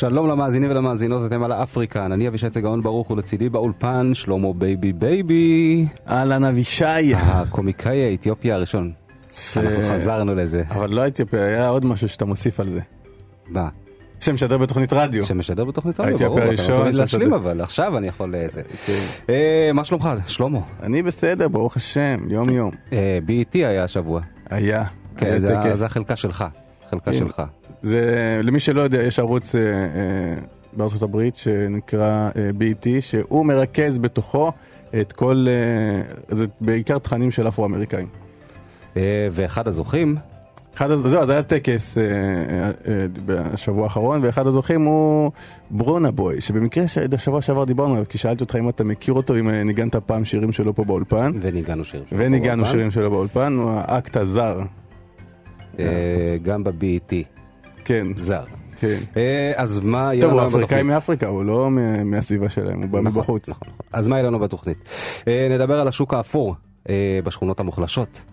שלום למאזינים ולמאזינות, אתם על אפריקן, אני אבישי צגאון ברוך ולצידי באולפן שלמה בייבי בייבי, אהלן אבישי. הקומיקאי האתיופי הראשון. אנחנו חזרנו לזה. אבל לא אתיופיה, היה עוד משהו שאתה מוסיף על זה. מה? שמשדר בתוכנית רדיו. שמשדר בתוכנית רדיו, האתיופי ברור, אתה נותן לי להשלים. אבל, עכשיו אני יכול לזה. כן. אה, מה שלומך, שלמה? אני בסדר, ברוך השם, יום יום. אה, BET היה השבוע. היה. כן. זה החלקה שלך. חלקה כן. שלך. זה, למי שלא יודע, יש ערוץ אה, אה, בארצות הברית שנקרא אה, BET, שהוא מרכז בתוכו את כל, אה, זה בעיקר תכנים של אפרו-אמריקאים. אה, ואחד הזוכים, אחד, הז- זהו, זה היה טקס אה, אה, אה, בשבוע האחרון, ואחד הזוכים הוא ברונה בוי, שבמקרה שבוע שעבר דיברנו עליו, כי שאלתי אותך אם אתה מכיר אותו, אם אה, ניגנת פעם שירים שלו פה באולפן, וניגענו שירים שלו. וניגענו באולפן. שירים שלו באולפן, הוא האקט הזר. אה, גם ב-BET, כן, זר. כן. אה, אז מה יהיה טוב, לנו הוא היום אפריקאי בתוכנית? מאפריקה, הוא לא מה- מהסביבה שלהם, הוא בא נכון, מבחוץ. נכון, נכון. אז מה יהיה לנו בתוכנית? אה, נדבר על השוק האפור אה, בשכונות המוחלשות,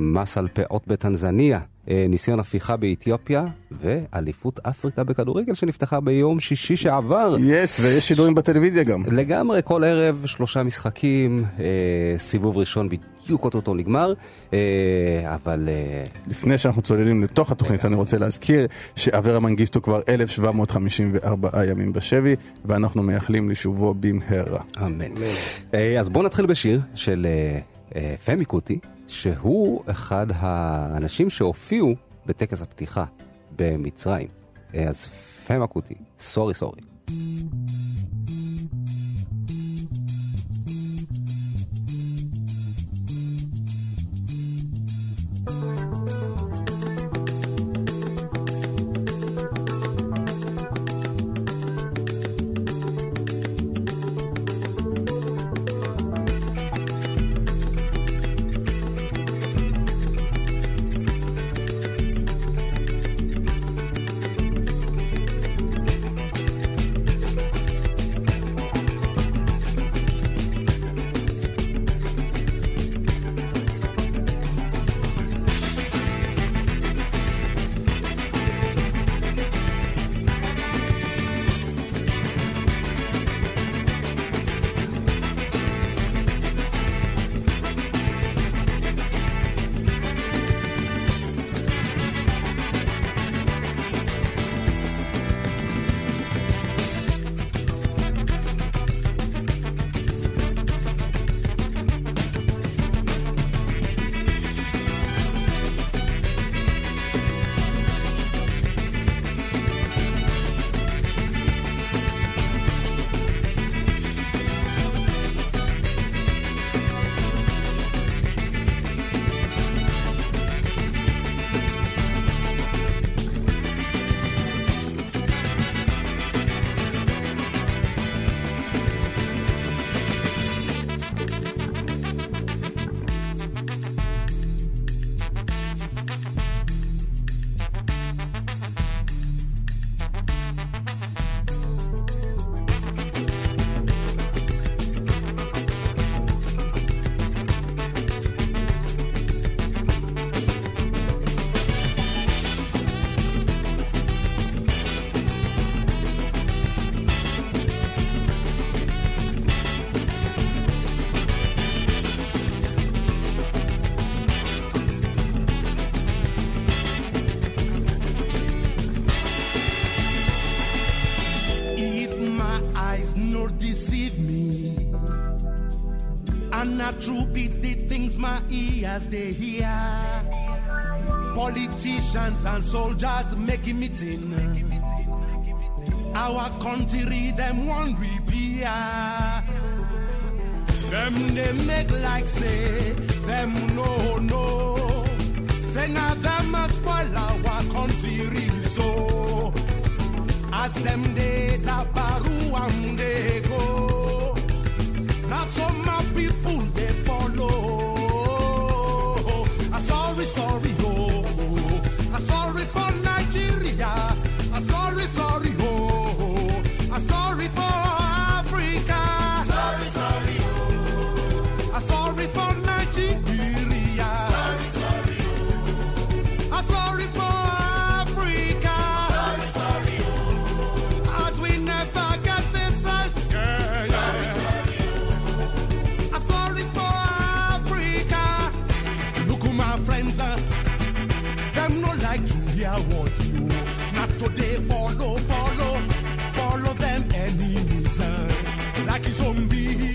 מס על פאות בטנזניה, ניסיון הפיכה באתיופיה, ואליפות אפריקה בכדורגל שנפתחה ביום שישי שעבר. יס, ויש שידורים בטלוויזיה גם. לגמרי, כל ערב שלושה משחקים, סיבוב ראשון בדיוק אוטוטו נגמר, אה, אבל אה, לפני שאנחנו צוללים לתוך התוכנית, אני רוצה להזכיר שאברה מנגיסטו כבר 1,754 ימים בשבי, ואנחנו מייחלים לשובו במהרה. אמן. אה, אז בואו נתחיל בשיר של פמי קוטי, שהוא אחד האנשים שהופיעו בטקס הפתיחה במצרים. אז פמה קוטי, סורי סורי. Bye. Ears they hear. Politicians and soldiers making meeting. Our country them one repair. Them they make like say them no no. Say now them must spoil our country so. As them dey tabaru and they hear what you. Not today, follow, follow, follow them any reason. Like a zombie.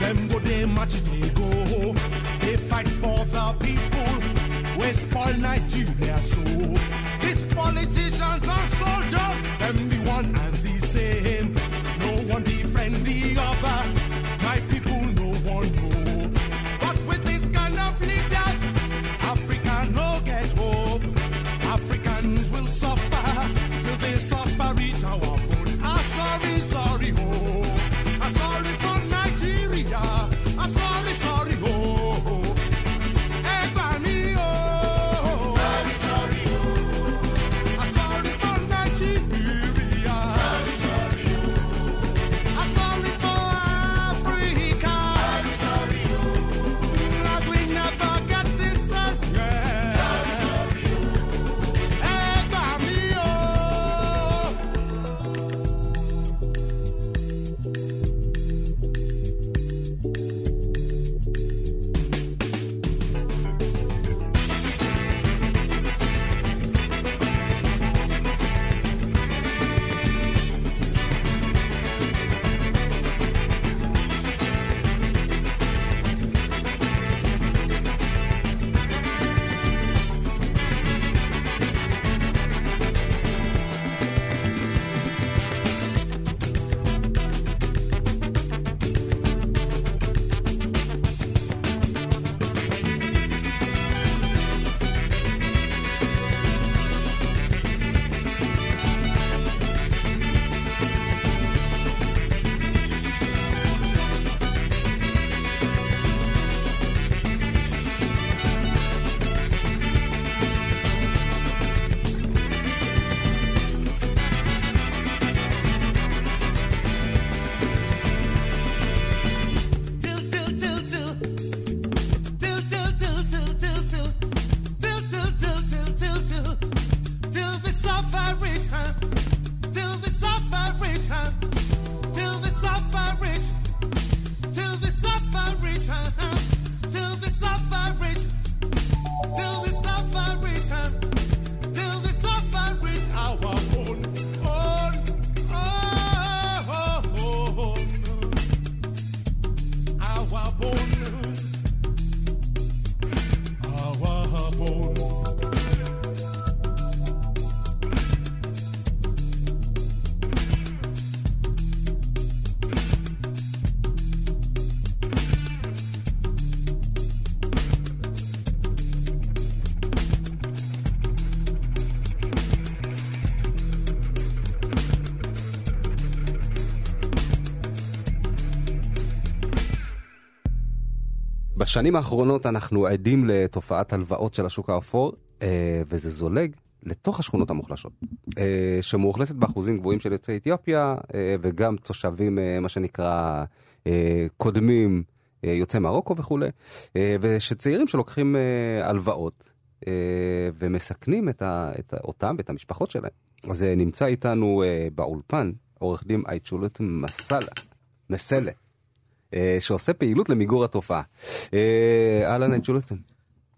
Them go they march, they go. They fight for the people. We spoil Nigeria so. These politicians and soldiers, them the one and בשנים האחרונות אנחנו עדים לתופעת הלוואות של השוק האפור, אה, וזה זולג לתוך השכונות המוחלשות, אה, שמאוכלסת באחוזים גבוהים של יוצאי אתיופיה, אה, וגם תושבים, מה שנקרא, קודמים, יוצאי מרוקו וכולי, ושצעירים שלוקחים הלוואות ומסכנים את, ה, את אותם ואת המשפחות שלהם. אז נמצא איתנו באולפן עורך דין אייצ'ולט מסאלה, מסלה. אה, שעושה פעילות למיגור התופעה. אה, אהלן אייצ'ולטן.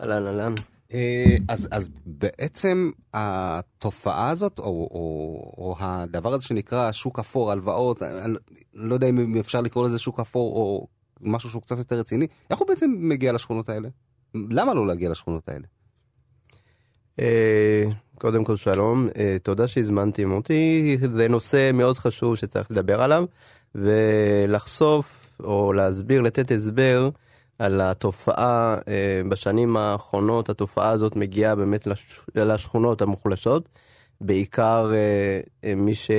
אהלן אהלן. אה, אז, אז בעצם התופעה הזאת, או, או, או הדבר הזה שנקרא שוק אפור, הלוואות, אני לא יודע אם אפשר לקרוא לזה שוק אפור או משהו שהוא קצת יותר רציני, איך הוא בעצם מגיע לשכונות האלה? למה לא להגיע לשכונות האלה? קודם כל שלום, תודה שהזמנתם אותי, זה נושא מאוד חשוב שצריך לדבר עליו ולחשוף או להסביר, לתת הסבר על התופעה אה, בשנים האחרונות, התופעה הזאת מגיעה באמת לש- לשכונות המוחלשות, בעיקר אה, אה, מי ש...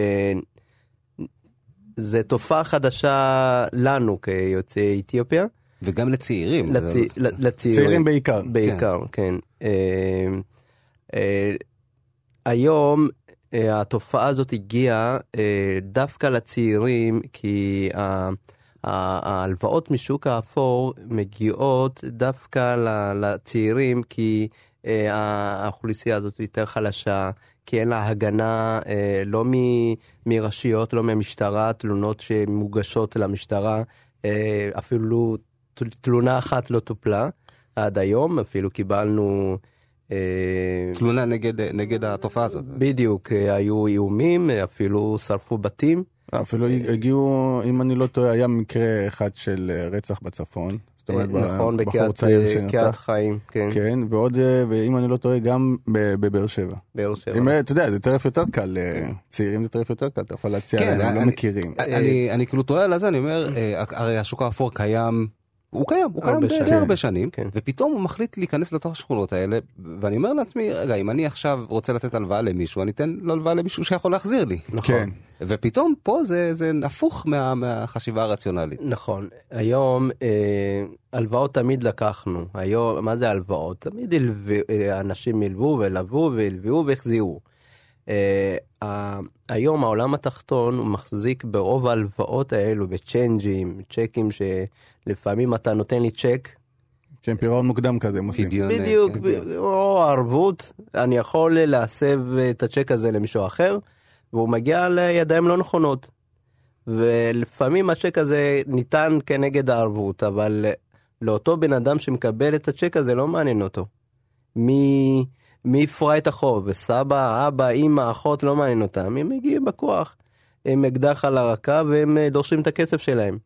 זה תופעה חדשה לנו כיוצאי אתיופיה. וגם לצעירים. לצ... לצעירים. צעירים בעיקר. בעיקר, כן. אה, אה, היום התופעה הזאת הגיעה דווקא לצעירים, כי ההלוואות משוק האפור מגיעות דווקא לצעירים, כי אה, האוכלוסייה הזאת יותר חלשה, כי אין לה הגנה אה, לא מרשויות, לא מהמשטרה, תלונות שמוגשות למשטרה, אה, אפילו תלונה אחת לא טופלה עד היום, אפילו קיבלנו תלונה נגד, נגד התופעה הזאת. בדיוק, היו איומים, אפילו שרפו בתים. אפילו הגיעו, אם אני לא טועה, היה מקרה אחד של אה, רצח בצפון. זאת אומרת, נכון, בחור בקריית צעיר אה, שנרצח. חיים, כן, כן, ועוד, אה, ואם אני לא טועה, גם בבאר שבע. באר שבע. אם, אה, אתה יודע, זה טרף יותר קל, אה, צעירים זה טרף יותר קל, אתה יכול להציע כן, להם, הם לא מכירים. אני, אני כאילו תוהה על זה, אני אומר, אה, הרי השוק האפור קיים, הוא קיים, הוא קיים די. הרבה שנים, כן. ופתאום הוא מחליט להיכנס לתוך השכונות האלה, ואני אומר לעצמי, רגע, אם אני עכשיו רוצה לתת הלוואה למישהו, אני אתן לו הלוואה למישהו שיכול להחזיר לי. כן. ופתאום פה זה, זה הפוך מה, מהחשיבה הרציונלית. נכון, היום אה, הלוואות תמיד לקחנו, היום, מה זה הלוואות? תמיד הלוו, אה, אנשים הלוו ולוו והלוו והחזירו. אה, ה- היום העולם התחתון הוא מחזיק ברוב ההלוואות האלו בצ'יינג'ים, צ'קים שלפעמים אתה נותן לי צ'ק, כן, פירעון מוקדם כזה הם עושים. בדיוק, כן. ב- או ערבות, אני יכול להסב את הצ'ק הזה למישהו אחר, והוא מגיע לידיים לא נכונות. ולפעמים הצ'ק הזה ניתן כנגד הערבות, אבל לאותו בן אדם שמקבל את הצ'ק הזה לא מעניין אותו. מי, מי יפרע את החוב? סבא, אבא, אמא, אחות, לא מעניין אותם. הם מגיעים בכוח. עם אקדח על הרקה והם אה, דורשים את הכסף שלהם.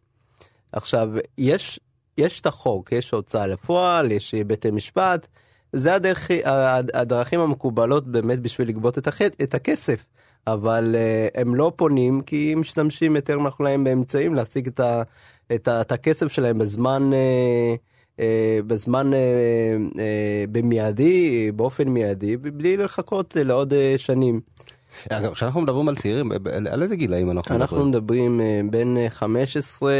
עכשיו, יש, יש את החוק, יש הוצאה לפועל, יש בתי משפט, זה הדרך, הד- הדרכים המקובלות באמת בשביל לגבות את, הח, את הכסף. אבל uh, הם לא פונים כי הם משתמשים יותר להם באמצעים להשיג את, ה, את, ה, את הכסף שלהם בזמן, uh, uh, בזמן uh, uh, במיידי, באופן מיידי, בלי לחכות לעוד uh, שנים. אגב, כשאנחנו מדברים על צעירים, על איזה גילאים אנחנו אנחנו מדברים? מדברים אה, בין אה, 15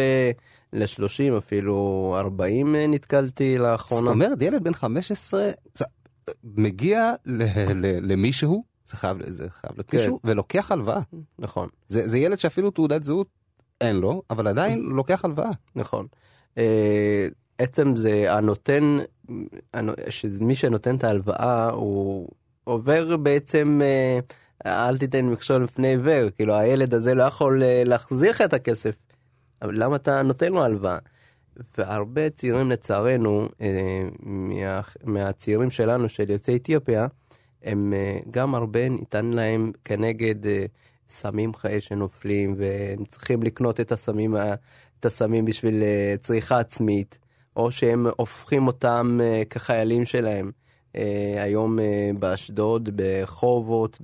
ל-30 אפילו 40 אה, נתקלתי זאת לאחרונה. אומרת, ילד בן 15 זה- מגיע למישהו, זה חייב זה חייב להיות כן. ולוקח הלוואה. נכון, זה זה ילד שאפילו תעודת זהות אין לו, אבל עדיין לוקח הלוואה. נכון. אה, עצם זה הנותן, הנו- שמי שנותן את ההלוואה הוא עובר בעצם, אה, אל תיתן מכשול בפני עיוור, כאילו הילד הזה לא יכול אה, להחזיר לך את הכסף, אבל למה אתה נותן לו הלוואה? והרבה צעירים לצערנו, מה, מהצעירים שלנו של יוצאי אתיופיה, הם אה, גם הרבה ניתן להם כנגד אה, סמים חיי שנופלים, והם צריכים לקנות את הסמים, את הסמים בשביל אה, צריכה עצמית, או שהם הופכים אותם כחיילים שלהם. היום באשדוד, בחובות,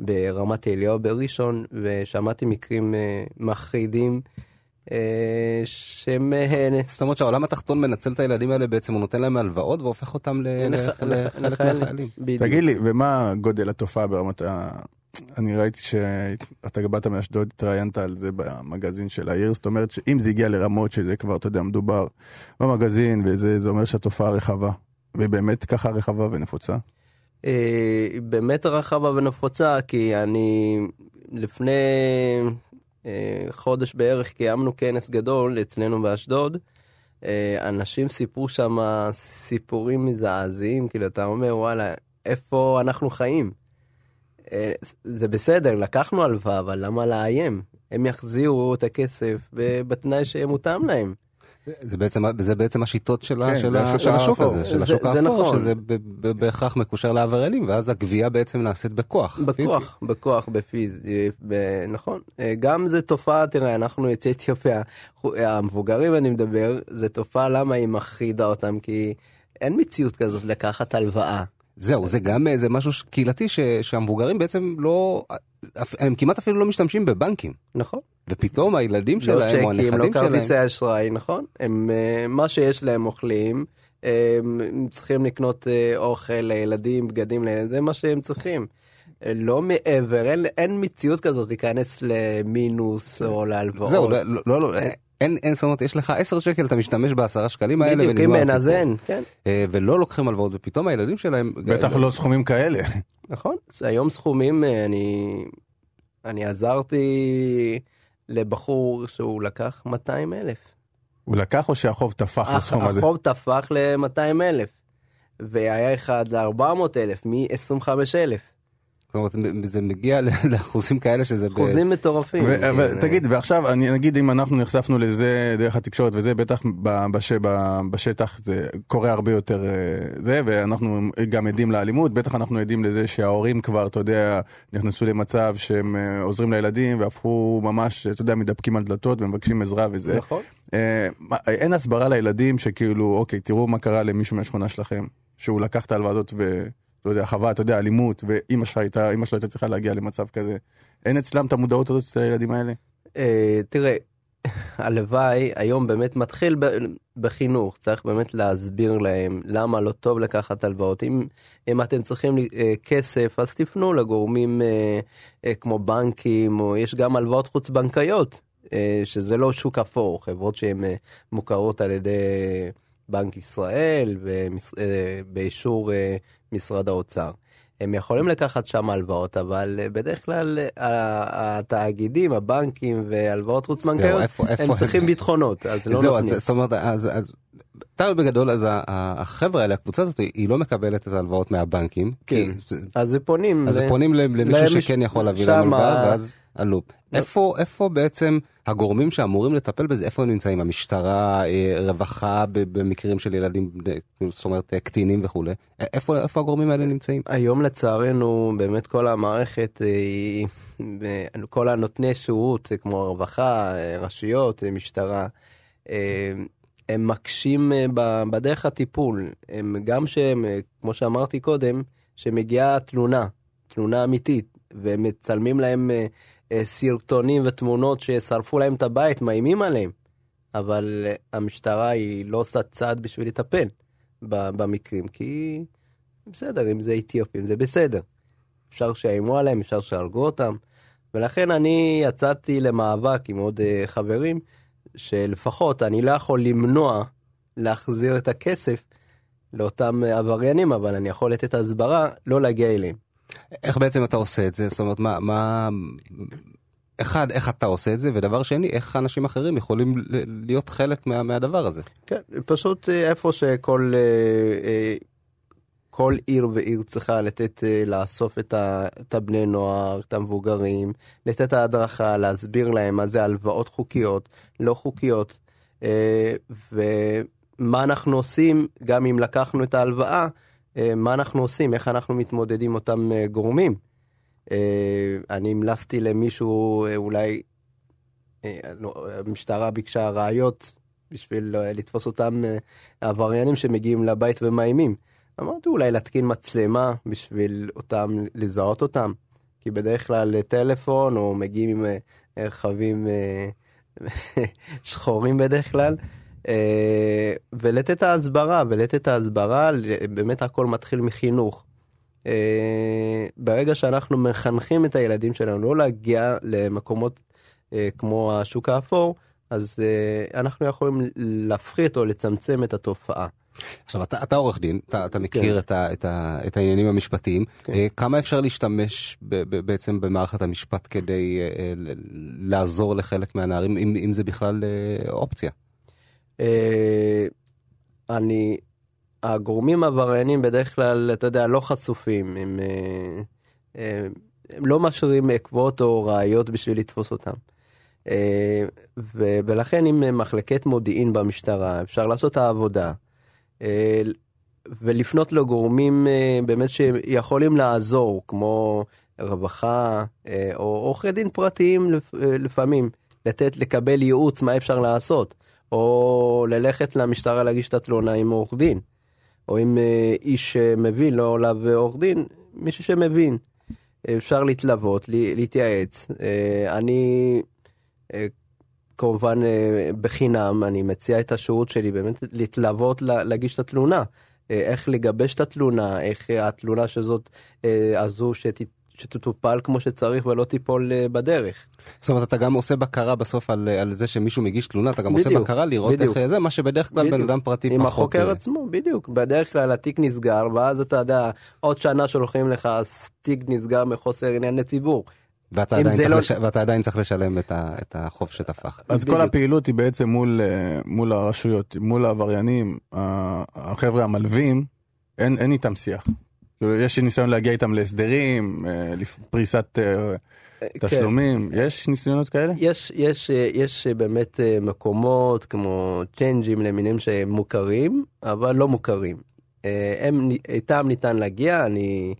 ברמת אליהו, בראשון, ושמעתי מקרים מחרידים. אה, שהם זאת אומרת שהעולם התחתון מנצל את הילדים האלה בעצם, הוא נותן להם הלוואות והופך אותם לחלק לחיילים. מהחיילים. תגיד לי, ומה גודל התופעה ברמת ה... אני ראיתי שאתה באת מאשדוד, התראיינת על זה במגזין של העיר, זאת אומרת שאם זה הגיע לרמות שזה כבר, אתה יודע, מדובר במגזין, וזה זה אומר שהתופעה רחבה. והיא באמת ככה רחבה ונפוצה. אה, באמת רחבה ונפוצה, כי אני לפני חודש בערך קיימנו כנס גדול אצלנו באשדוד. אה, אנשים סיפרו שם סיפורים מזעזעים, כאילו אתה אומר וואלה, איפה אנחנו חיים? אה, זה בסדר, לקחנו הלוואה, אבל למה לאיים? הם יחזירו את הכסף בתנאי שמותאם להם. זה בעצם, זה בעצם השיטות של, כן, של, השוק של השוק. הזה, של זה- השוק זה האפור, נכון. שזה בהכרח מקושר לעבריינים, ואז הגבייה בעצם נעשית בכוח. פיזי. בכוח, בכוח, בפיזי, ב- נכון. אה, גם זה תופעה, תראה, אנחנו יוצאי אתיופיה, המבוגרים אני מדבר, זה תופעה למה היא מחרידה אותם, כי אין מציאות כזאת לקחת הלוואה. זהו, זה גם איזה משהו ש- קהילתי ש, שהמבוגרים בעצם לא, הם כמעט אפילו לא משתמשים בבנקים. נכון. ופתאום הילדים לא שלהם או צ'קים, לא הנכדים שלהם, כרטיסי אשראי, נכון. הם, אה, מה שיש להם אוכלים, הם צריכים לקנות אה, אוכל לילדים, בגדים זה מה שהם צריכים. אה, לא מעבר, אין, אין מציאות כזאת להיכנס למינוס או להלוואות. זהו, לא, לא, לא, לא אין, אין, זאת אומרת, יש לך 10 שקל, אתה משתמש בעשרה שקלים האלה בדיוק, אם ונגמר אז הסיפור. אין, כן. אה, ולא לוקחים הלוואות, ופתאום הילדים שלהם... בטח לא סכומים כאלה. נכון, היום סכומים, אה, אני, אני עזרתי לבחור שהוא לקח 200 אלף. הוא לקח או שהחוב טפח לסכום הזה? החוב טפח ל-200 אלף. והיה אחד ל-400 אלף, מ-25 אלף. זאת אומרת, זה מגיע לאחוזים כאלה שזה... אחוזים מטורפים. כן. תגיד, ועכשיו, אני נגיד אם אנחנו נחשפנו לזה דרך התקשורת, וזה בטח בש, בשטח זה קורה הרבה יותר אה, זה, ואנחנו גם עדים לאלימות, בטח אנחנו עדים לזה שההורים כבר, אתה יודע, נכנסו למצב שהם אה, עוזרים לילדים, והפכו ממש, אתה יודע, מתדפקים על דלתות ומבקשים עזרה וזה. נכון. אין הסברה לילדים שכאילו, אוקיי, תראו מה קרה למישהו מהשכונה שלכם, שהוא לקח את ההלוואה הזאת ו... לא יודע, חווה, אתה יודע, אלימות, ואימא שלה הייתה, אימא שלו הייתה צריכה להגיע למצב כזה. אין אצלם את המודעות הזאת אצל הילדים האלה? אה, תראה, הלוואי, היום באמת מתחיל בחינוך, צריך באמת להסביר להם למה לא טוב לקחת הלוואות. אם, אם אתם צריכים אה, כסף, אז תפנו לגורמים אה, כמו בנקים, או יש גם הלוואות חוץ בנקאיות, שזה לא שוק אפור, חברות שהן מוכרות על ידי בנק ישראל ובאישור משרד האוצר. הם יכולים לקחת שם הלוואות, אבל אה, בדרך כלל אה, התאגידים, הבנקים והלוואות חוץ בנקאיות, הם צריכים ביטחונות, אז לא זהו, נותנים. זאת אומרת, אז, אז טל בגדול, אז החבר'ה האלה, הקבוצה הזאת, היא לא מקבלת את ההלוואות מהבנקים. כן, אז זה פונים. אז זה פונים למישהו שכן יכול להביא להם הלוואה, ואז הלופ. איפה, איפה בעצם הגורמים שאמורים לטפל בזה, איפה הם נמצאים? המשטרה, אה, רווחה במקרים של ילדים, זאת אומרת קטינים וכולי. איפה, איפה הגורמים האלה נמצאים? היום לצערנו, באמת כל המערכת, אה, כל הנותני שירות, כמו הרווחה, אה, רשויות, משטרה, הם מקשים בדרך הטיפול. הם גם שהם, כמו שאמרתי קודם, שמגיעה תלונה, תלונה אמיתית, והם מצלמים להם אה, סרטונים ותמונות ששרפו להם את הבית, מאיימים עליהם. אבל אה, המשטרה היא לא עושה צעד בשביל לטפל במקרים, כי בסדר, אם זה אתיופים זה בסדר. אפשר שיאיימו עליהם, אפשר שיהרגו אותם. ולכן אני יצאתי למאבק עם עוד uh, חברים, שלפחות אני לא יכול למנוע להחזיר את הכסף לאותם עבריינים, אבל אני יכול לתת הסברה לא להגיע אליהם. איך בעצם אתה עושה את זה? זאת אומרת, מה... מה... אחד, איך אתה עושה את זה, ודבר שני, איך אנשים אחרים יכולים להיות חלק מה, מהדבר הזה. כן, פשוט אה, איפה שכל אה, אה, כל עיר ועיר צריכה לתת, לאסוף את, ה, את הבני נוער, את המבוגרים, לתת ההדרכה, להסביר להם מה זה הלוואות חוקיות, לא חוקיות, ומה אנחנו עושים, גם אם לקחנו את ההלוואה, אה, מה אנחנו עושים, איך אנחנו מתמודדים עם אותם אה, גורמים. אה, אני המלצתי למישהו, אולי המשטרה ביקשה ראיות בשביל לתפוס אותם עבריינים שמגיעים לבית ומאיימים. אמרתי אולי להתקין מצלמה בשביל אותם, לזהות אותם. כי בדרך כלל טלפון או מגיעים עם רכבים שחורים בדרך כלל. אה, ולתת ההסברה, ולתת ההסברה, באמת הכל מתחיל מחינוך. אה, ברגע שאנחנו מחנכים את הילדים שלנו לא להגיע למקומות אה, כמו השוק האפור, אז אנחנו יכולים להפחית או לצמצם את התופעה. עכשיו אתה, אתה עורך דין, אתה, אתה מכיר כן. את, ה, את, ה, את העניינים המשפטיים, כן. כמה אפשר להשתמש ב, ב, בעצם במערכת המשפט כדי לעזור לחלק מהנערים, אם, אם זה בכלל אופציה? אה, אני, הגורמים העבריינים בדרך כלל, אתה יודע, לא חשופים, הם, אה, אה, הם לא משאירים עקבות או ראיות בשביל לתפוס אותם. ו, ולכן עם מחלקת מודיעין במשטרה אפשר לעשות את העבודה ולפנות לגורמים באמת שיכולים לעזור, כמו רווחה או עורכי דין פרטיים לפעמים, לתת, לקבל ייעוץ מה אפשר לעשות. או ללכת למשטרה להגיש את התלונה עם עורך דין, או עם אה, איש שמבין, לא עליו עורך דין, מישהו שמבין. אפשר להתלוות, להתייעץ. אה, אני אה, כמובן בחינם, אני מציע את השירות שלי באמת להתלוות, להגיש את התלונה. איך לגבש את התלונה, איך התלונה שזאת, הזו שת, שתטופל כמו שצריך ולא תיפול אה, בדרך. זאת אומרת, אתה גם עושה בקרה בסוף על, על זה שמישהו מגיש תלונה, אתה גם בדיוק, עושה בקרה לראות בדיוק. איך זה, מה שבדרך כלל בן אדם פרטי עם פחות... עם החוקר אה, עצמו, בדיוק. בדרך כלל התיק נסגר, ואז אתה יודע, עוד שנה שולחים לך, תיק נסגר מחוסר עניין לציבור. ואתה עדיין, צריך לא... לש... ואתה עדיין צריך לשלם את, ה... את החוב שטפח. אז בדיוק. כל הפעילות היא בעצם מול, אה, מול הרשויות, מול העבריינים, החבר'ה המלווים, אין, אין איתם שיח. כאילו, יש ניסיון להגיע איתם להסדרים, אה, פריסת אה, כן. תשלומים, יש ניסיונות כאלה? יש, יש, אה, יש אה, באמת אה, מקומות כמו צ'יינג'ים למיניהם שהם מוכרים, אבל לא מוכרים. אה, הם, איתם ניתן להגיע, אני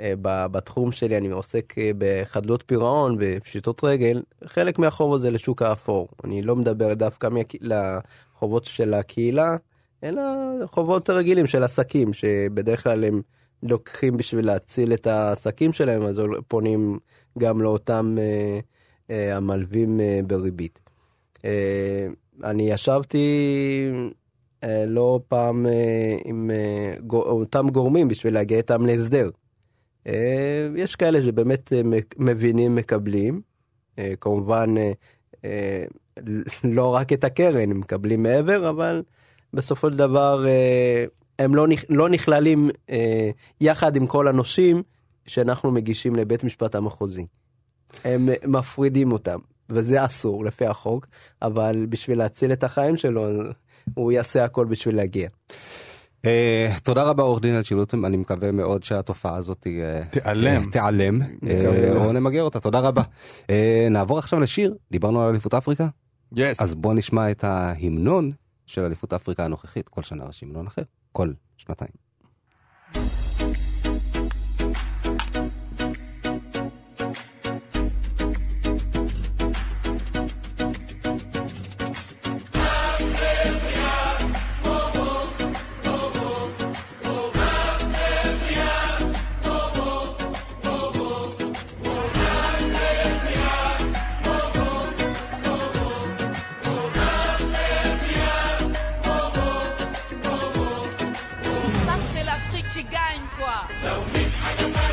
אה, בתחום שלי אני עוסק אה, בחדלות פירעון, בפשיטות רגל, חלק מהחוב הזה לשוק האפור. אני לא מדבר דווקא מהק- לחובות של הקהילה, אלא חובות רגילים של עסקים, שבדרך כלל הם לוקחים בשביל להציל את העסקים שלהם, אז פונים גם לאותם אה, אה, המלווים אה, בריבית. אה, אני ישבתי אה, לא פעם אה, עם אה, אותם גורמים בשביל להגיע איתם להסדר. אה, יש כאלה שבאמת אה, מבינים, מקבלים. אה, כמובן, אה, אה, לא רק את הקרן, מקבלים מעבר, אבל בסופו של דבר אה, הם לא, נכ- לא נכללים אה, יחד עם כל הנושים שאנחנו מגישים לבית משפט המחוזי. הם מפרידים אותם, וזה אסור לפי החוק, אבל בשביל להציל את החיים שלו, הוא יעשה הכל בשביל להגיע. אה, תודה רבה עורך דין אלשילוטם, אני מקווה מאוד שהתופעה הזאת אה, תיעלם. אה, תיעלם, אה, או נמגר אותה, תודה רבה. אה, נעבור עכשיו לשיר, דיברנו על אליפות אפריקה, יס. אז בוא נשמע את ההמנון של אליפות אפריקה הנוכחית, כל שנה יש המנון אחר, כל שנתיים. ciganho, quoi.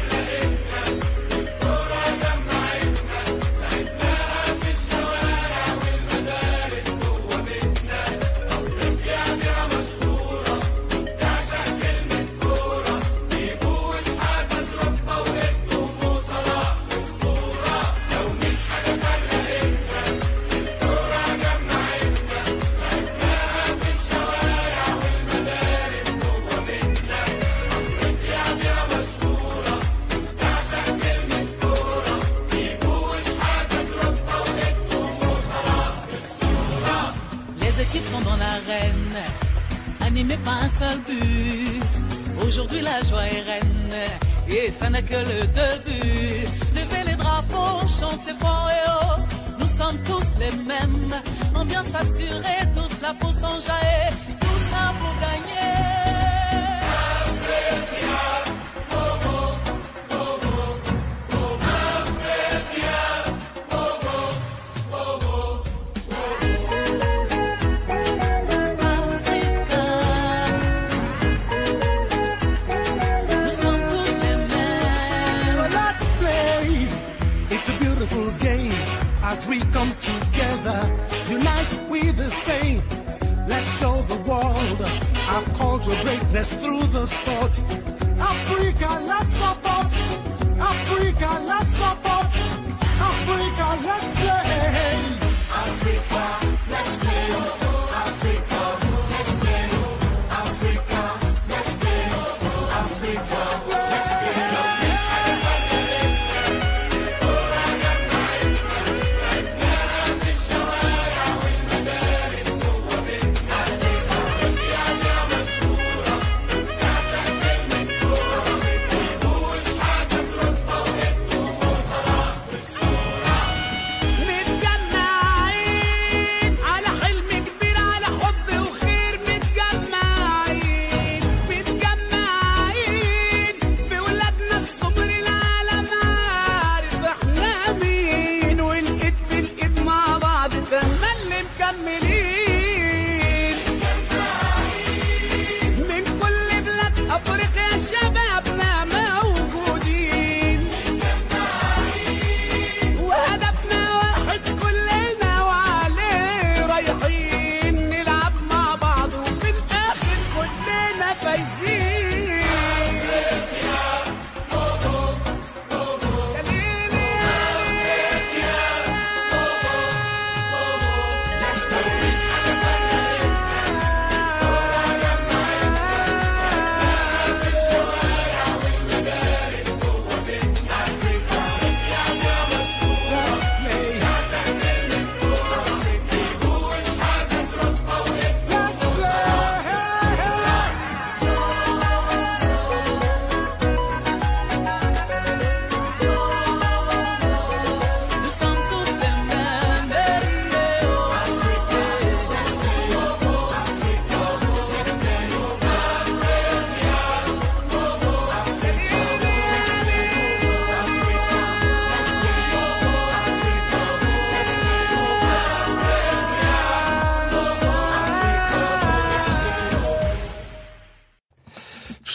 que le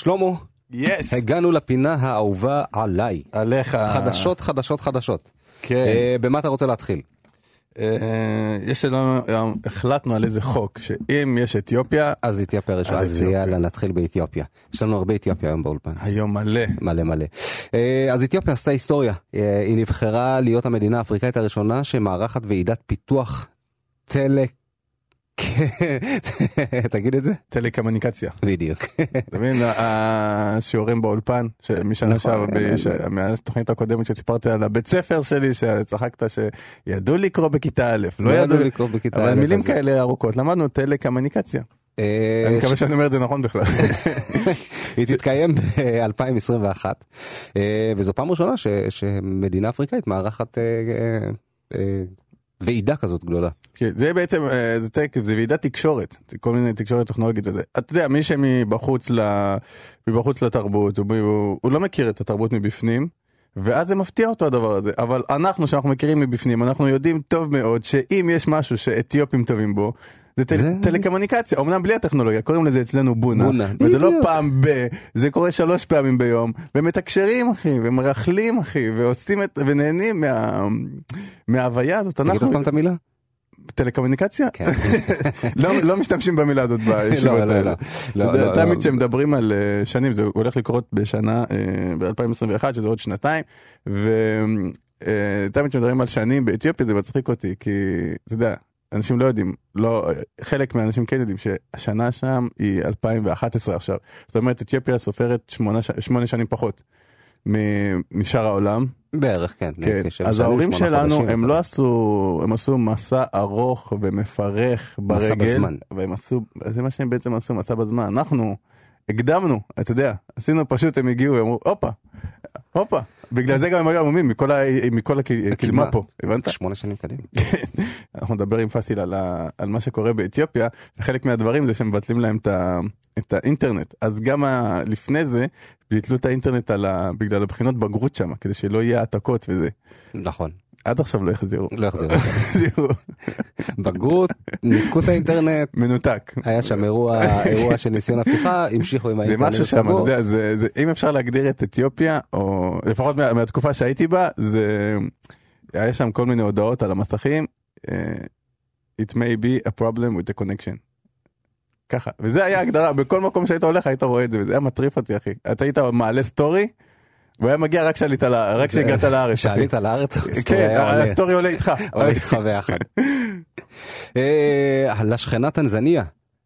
שלמה, יס. הגענו לפינה האהובה עליי. עליך. חדשות, חדשות, חדשות. כן. אה, במה אתה רוצה להתחיל? אה, יש לנו, היום החלטנו על איזה חוק, שאם יש אתיופיה, אז אתיופיה ראשונה, אז. יאללה, נתחיל באתיופיה. יש לנו הרבה אתיופיה היום באולפן. היום מלא. מלא מלא. אה, אז אתיופיה עשתה היסטוריה. אה, היא נבחרה להיות המדינה האפריקאית הראשונה שמארחת ועידת פיתוח טלה... תגיד את זה? טלקומוניקציה. בדיוק. אתה מבין, השיעורים באולפן, משנה נכון, שעברה, כן, בש- מהתוכנית הקודמת שסיפרתי על הבית ספר שלי, שצחקת שידעו לקרוא בכיתה א', לא ידעו, לקרוא בכיתה אבל א', מילים אז- כאלה ארוכות, למדנו טלקומוניקציה. אה, אני מקווה שאני אומר את זה נכון בכלל. היא תתקיים ב-2021, וזו פעם ראשונה שמדינה אפריקאית מארחת אה, אה, אה, ועידה כזאת גדולה. כן, זה בעצם, אה, זה טק, זה ועידת תקשורת, זה כל מיני תקשורת טכנולוגית וזה. אתה יודע, מי שמבחוץ ל... מבחוץ לתרבות, הוא, הוא, הוא לא מכיר את התרבות מבפנים. ואז זה מפתיע אותו הדבר הזה, אבל אנחנו שאנחנו מכירים מבפנים, אנחנו יודעים טוב מאוד שאם יש משהו שאתיופים טובים בו, זה, טל, זה- טלקומוניקציה, אמנם בלי הטכנולוגיה, קוראים לזה אצלנו בונה, בונה, וזה לא. פעם ב, זה קורה שלוש פעמים ביום, ומתקשרים אחי, ומרכלים אחי, ועושים את, ונהנים מה, מההוויה הזאת, תגיד אנחנו, עוד פעם את המילה? טלקומוניקציה? כן. לא, לא משתמשים במילה הזאת בישיבות לא, לא, האלה. לא. לא, לא, תמיד. כשמדברים על אה, שנים, זה הולך לקרות בשנה, ב-2021, שזה עוד שנתיים, ותמיד כשמדברים על שנים באתיופיה זה מצחיק אותי, כי אתה יודע, אנשים לא יודעים, לא, חלק מהאנשים כן יודעים שהשנה שם היא 2011 עכשיו. זאת אומרת, אתיופיה סופרת שמונה, שנים פחות משאר העולם. בערך, כן. כן, אז ההורים שלנו חודשים, הם לא עשו, הם עשו מסע ארוך ומפרך מסע ברגל, בזמן. והם עשו, זה מה שהם בעצם עשו, מסע בזמן, אנחנו הקדמנו, אתה יודע, עשינו פשוט, הם הגיעו, הם אמרו, הופה, הופה, בגלל זה גם הם היו עמומים מכל הקדמה פה, הבנת? שמונה שנים קדימה. אנחנו נדבר עם פאסיל על, מה שקורה באתיופיה, וחלק מהדברים זה שמבטלים להם את, האינטרנט. אז גם לפני זה, ביטלו את האינטרנט בגלל הבחינות בגרות שם, כדי שלא יהיה העתקות וזה. נכון. עד עכשיו לא החזירו. לא. החזירו. בגרות, ניתקו את האינטרנט, מנותק. היה שם אירוע אירוע של ניסיון הפיכה, המשיכו עם זה האינטרנט משהו שם, אתה. יודע, זה, זה, אם אפשר להגדיר את אתיופיה, או לפחות מה, מהתקופה שהייתי בה, זה, היה שם כל מיני הודעות על המסכים, אה, it may be a problem with the connection. ככה, וזה היה הגדרה, בכל מקום שהיית הולך היית רואה את זה, וזה היה מטריף אותי אחי. אתה היית מעלה story, והוא היה מגיע רק כשעלית, ל- רק כשהגעת לארץ. אחי. שעלית לארץ, כן. ה story עולה איתך. עולה איתך ביחד. אה, לשכנה טנזניה.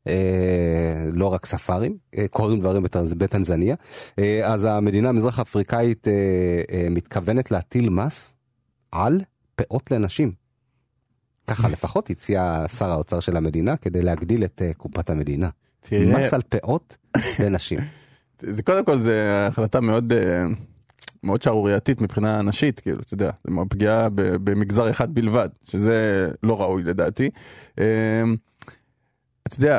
אה, לא רק ספארים, אה, קורים דברים בטנז- בטנזניה. אז המדינה המזרח אפריקאית מתכוונת להטיל מס על פאות לנשים. ככה לפחות הציע שר האוצר של המדינה כדי להגדיל את קופת המדינה. מס על פאות לנשים. זה קודם כל זה החלטה מאוד מאוד שערורייתית מבחינה נשית כאילו אתה יודע זה פגיעה במגזר אחד בלבד שזה לא ראוי לדעתי. אה, אתה יודע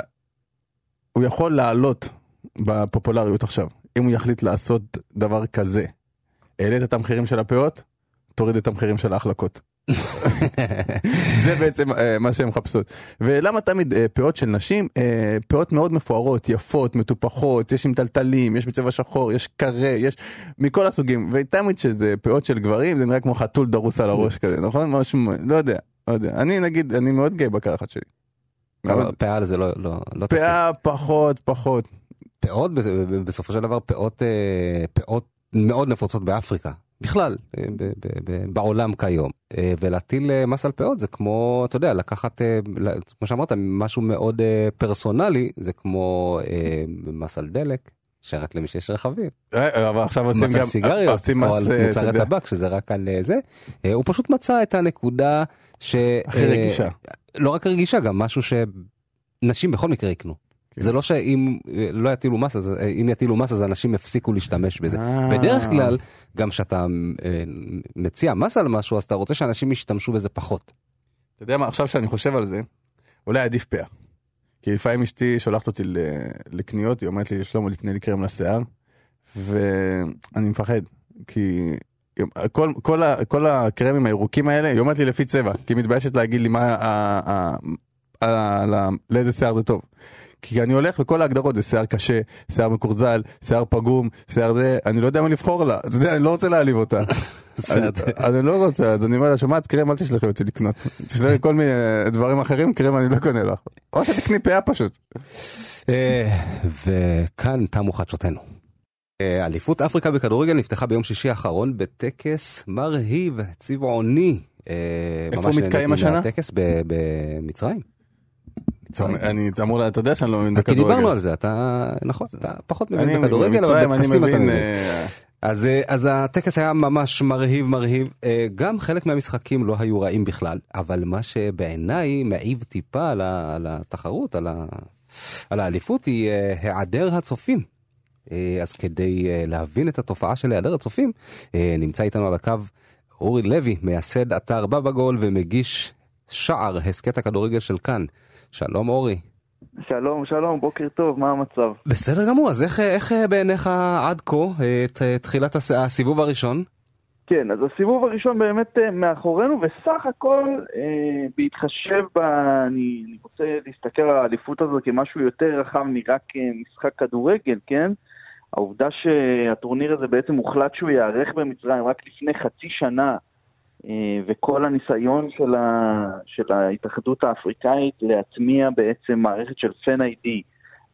הוא יכול לעלות בפופולריות עכשיו אם הוא יחליט לעשות דבר כזה. העלית את המחירים של הפאות תוריד את המחירים של ההחלקות. זה בעצם אה, מה שהן מחפשות. ולמה תמיד אה, פאות של נשים? אה, פאות מאוד מפוארות, יפות, מטופחות, יש עם טלטלים, יש בצבע שחור, יש קרה, יש מכל הסוגים. ותמיד שזה פאות של גברים, זה נראה כמו חתול דרוס על הראש כזה, נכון? משהו, לא יודע, לא יודע. אני נגיד, אני מאוד גאה בקרחת שלי. פאה זה לא, לא, לא תעשה. פאה פחות, פחות. פאות בס- בסופו של דבר פאות פאות מאוד נפוצות באפריקה בכלל אה, ב- ב- ב- בעולם כיום אה, ולהטיל אה, מס על פאות זה כמו אתה יודע לקחת כמו שאמרת משהו מאוד פרסונלי זה כמו מס על דלק שרק למי שיש רכבים אבל עכשיו עושים מס על גם, סיגריות או על מוצרי טבק שזה רק על זה הוא פשוט מצא את הנקודה ש... הכי רגישה. לא רק רגישה גם משהו שנשים בכל מקרה יקנו. כן. זה לא שאם אה, לא יטילו מס אז אה, אם יטילו מס אז אנשים יפסיקו להשתמש בזה. אה. בדרך כלל גם כשאתה מציע מס על משהו אז אתה רוצה שאנשים ישתמשו בזה פחות. אתה יודע מה, עכשיו שאני חושב על זה, אולי עדיף פאה. כי לפעמים אשתי שולחת אותי לקניות, היא אומרת לי, שלמה, לקנה לי קרם לשיער, ואני מפחד, כי כל, כל, ה, כל הקרמים הירוקים האלה, היא אומרת לי לפי צבע, כי היא מתביישת להגיד לי מה, ה, ה, ה, ה, לאיזה שיער זה טוב. כי אני הולך וכל ההגדרות זה שיער קשה, שיער מקורזל, שיער פגום, שיער זה, אני לא יודע מה לבחור לה, אתה יודע, אני לא רוצה להעליב אותה. אני- אני לא רוצה, אז אני אומר לה, שומעת, קרם אל תשלחי אותי לקנות. תשלחי כל מיני דברים אחרים, קרם אני לא קונה לך. או שתקני פאה פשוט. אה, וכאן תמו חדשותינו. אה, אליפות אפריקה בכדורגל נפתחה ביום שישי האחרון בטקס מרהיב, צבעוני. אה, איפה מתקיים השנה? מהטקס ב- במצרים. אני אמור, אתה יודע שאני לא מבין כי בכדורגל. דיברנו על זה, אתה, נכון, אתה פחות מבין בכדורגל, אבל בטקסים אתה מבין, מבין. אה, אז, אה, אז הטקס היה ממש מרהיב מרהיב, אה, גם חלק מהמשחקים לא היו רעים בכלל, אבל מה שבעיניי מעיב טיפה על, על התחרות, על, ה, על האליפות, היא אה, היעדר הצופים. אה, אז כדי אה, להבין את התופעה של היעדר הצופים, אה, נמצא איתנו על הקו אורי לוי, מייסד אתר בבא גול ומגיש שער הסכת הכדורגל של כאן. שלום אורי. שלום, שלום, בוקר טוב, מה המצב? בסדר גמור, אז איך, איך אה, בעיניך עד כה, אה, ת- תחילת הס- הסיבוב הראשון? כן, אז הסיבוב הראשון באמת אה, מאחורינו, וסך הכל, אה, בהתחשב ב... אני, אני רוצה להסתכל על האליפות הזו כמשהו יותר רחב מרק אה, משחק כדורגל, כן? העובדה שהטורניר הזה בעצם הוחלט שהוא ייערך במצרים רק לפני חצי שנה, אה, וכל הניסיון של, ה, של ההתאחדות האפריקאית להטמיע בעצם מערכת של FNID.